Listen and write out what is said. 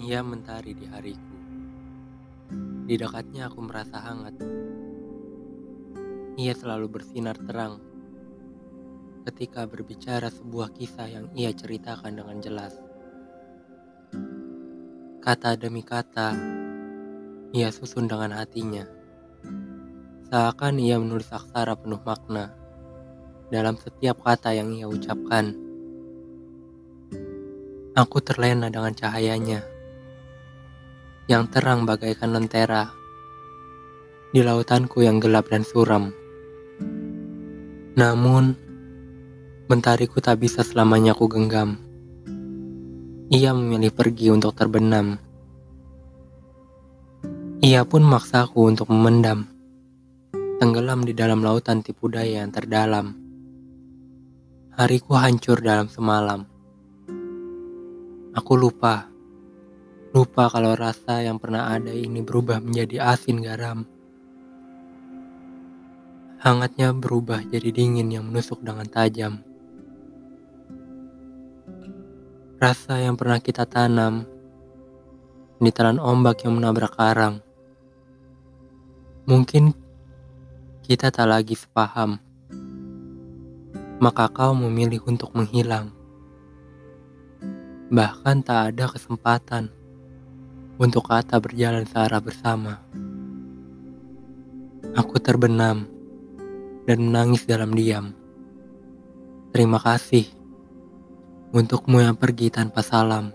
Ia mentari di hariku. Di dekatnya aku merasa hangat. Ia selalu bersinar terang ketika berbicara sebuah kisah yang ia ceritakan dengan jelas. Kata demi kata, ia susun dengan hatinya. Seakan ia menulis aksara penuh makna dalam setiap kata yang ia ucapkan. Aku terlena dengan cahayanya yang terang bagaikan lentera di lautanku yang gelap dan suram. Namun, mentariku tak bisa selamanya ku genggam. Ia memilih pergi untuk terbenam. Ia pun maksaku untuk memendam, tenggelam di dalam lautan tipu daya yang terdalam. Hariku hancur dalam semalam. Aku lupa Lupa kalau rasa yang pernah ada ini berubah menjadi asin garam. Hangatnya berubah jadi dingin yang menusuk dengan tajam. Rasa yang pernah kita tanam ditelan ombak yang menabrak karang. Mungkin kita tak lagi sepaham. Maka kau memilih untuk menghilang. Bahkan tak ada kesempatan untuk kata berjalan searah bersama. Aku terbenam dan menangis dalam diam. Terima kasih untukmu yang pergi tanpa salam.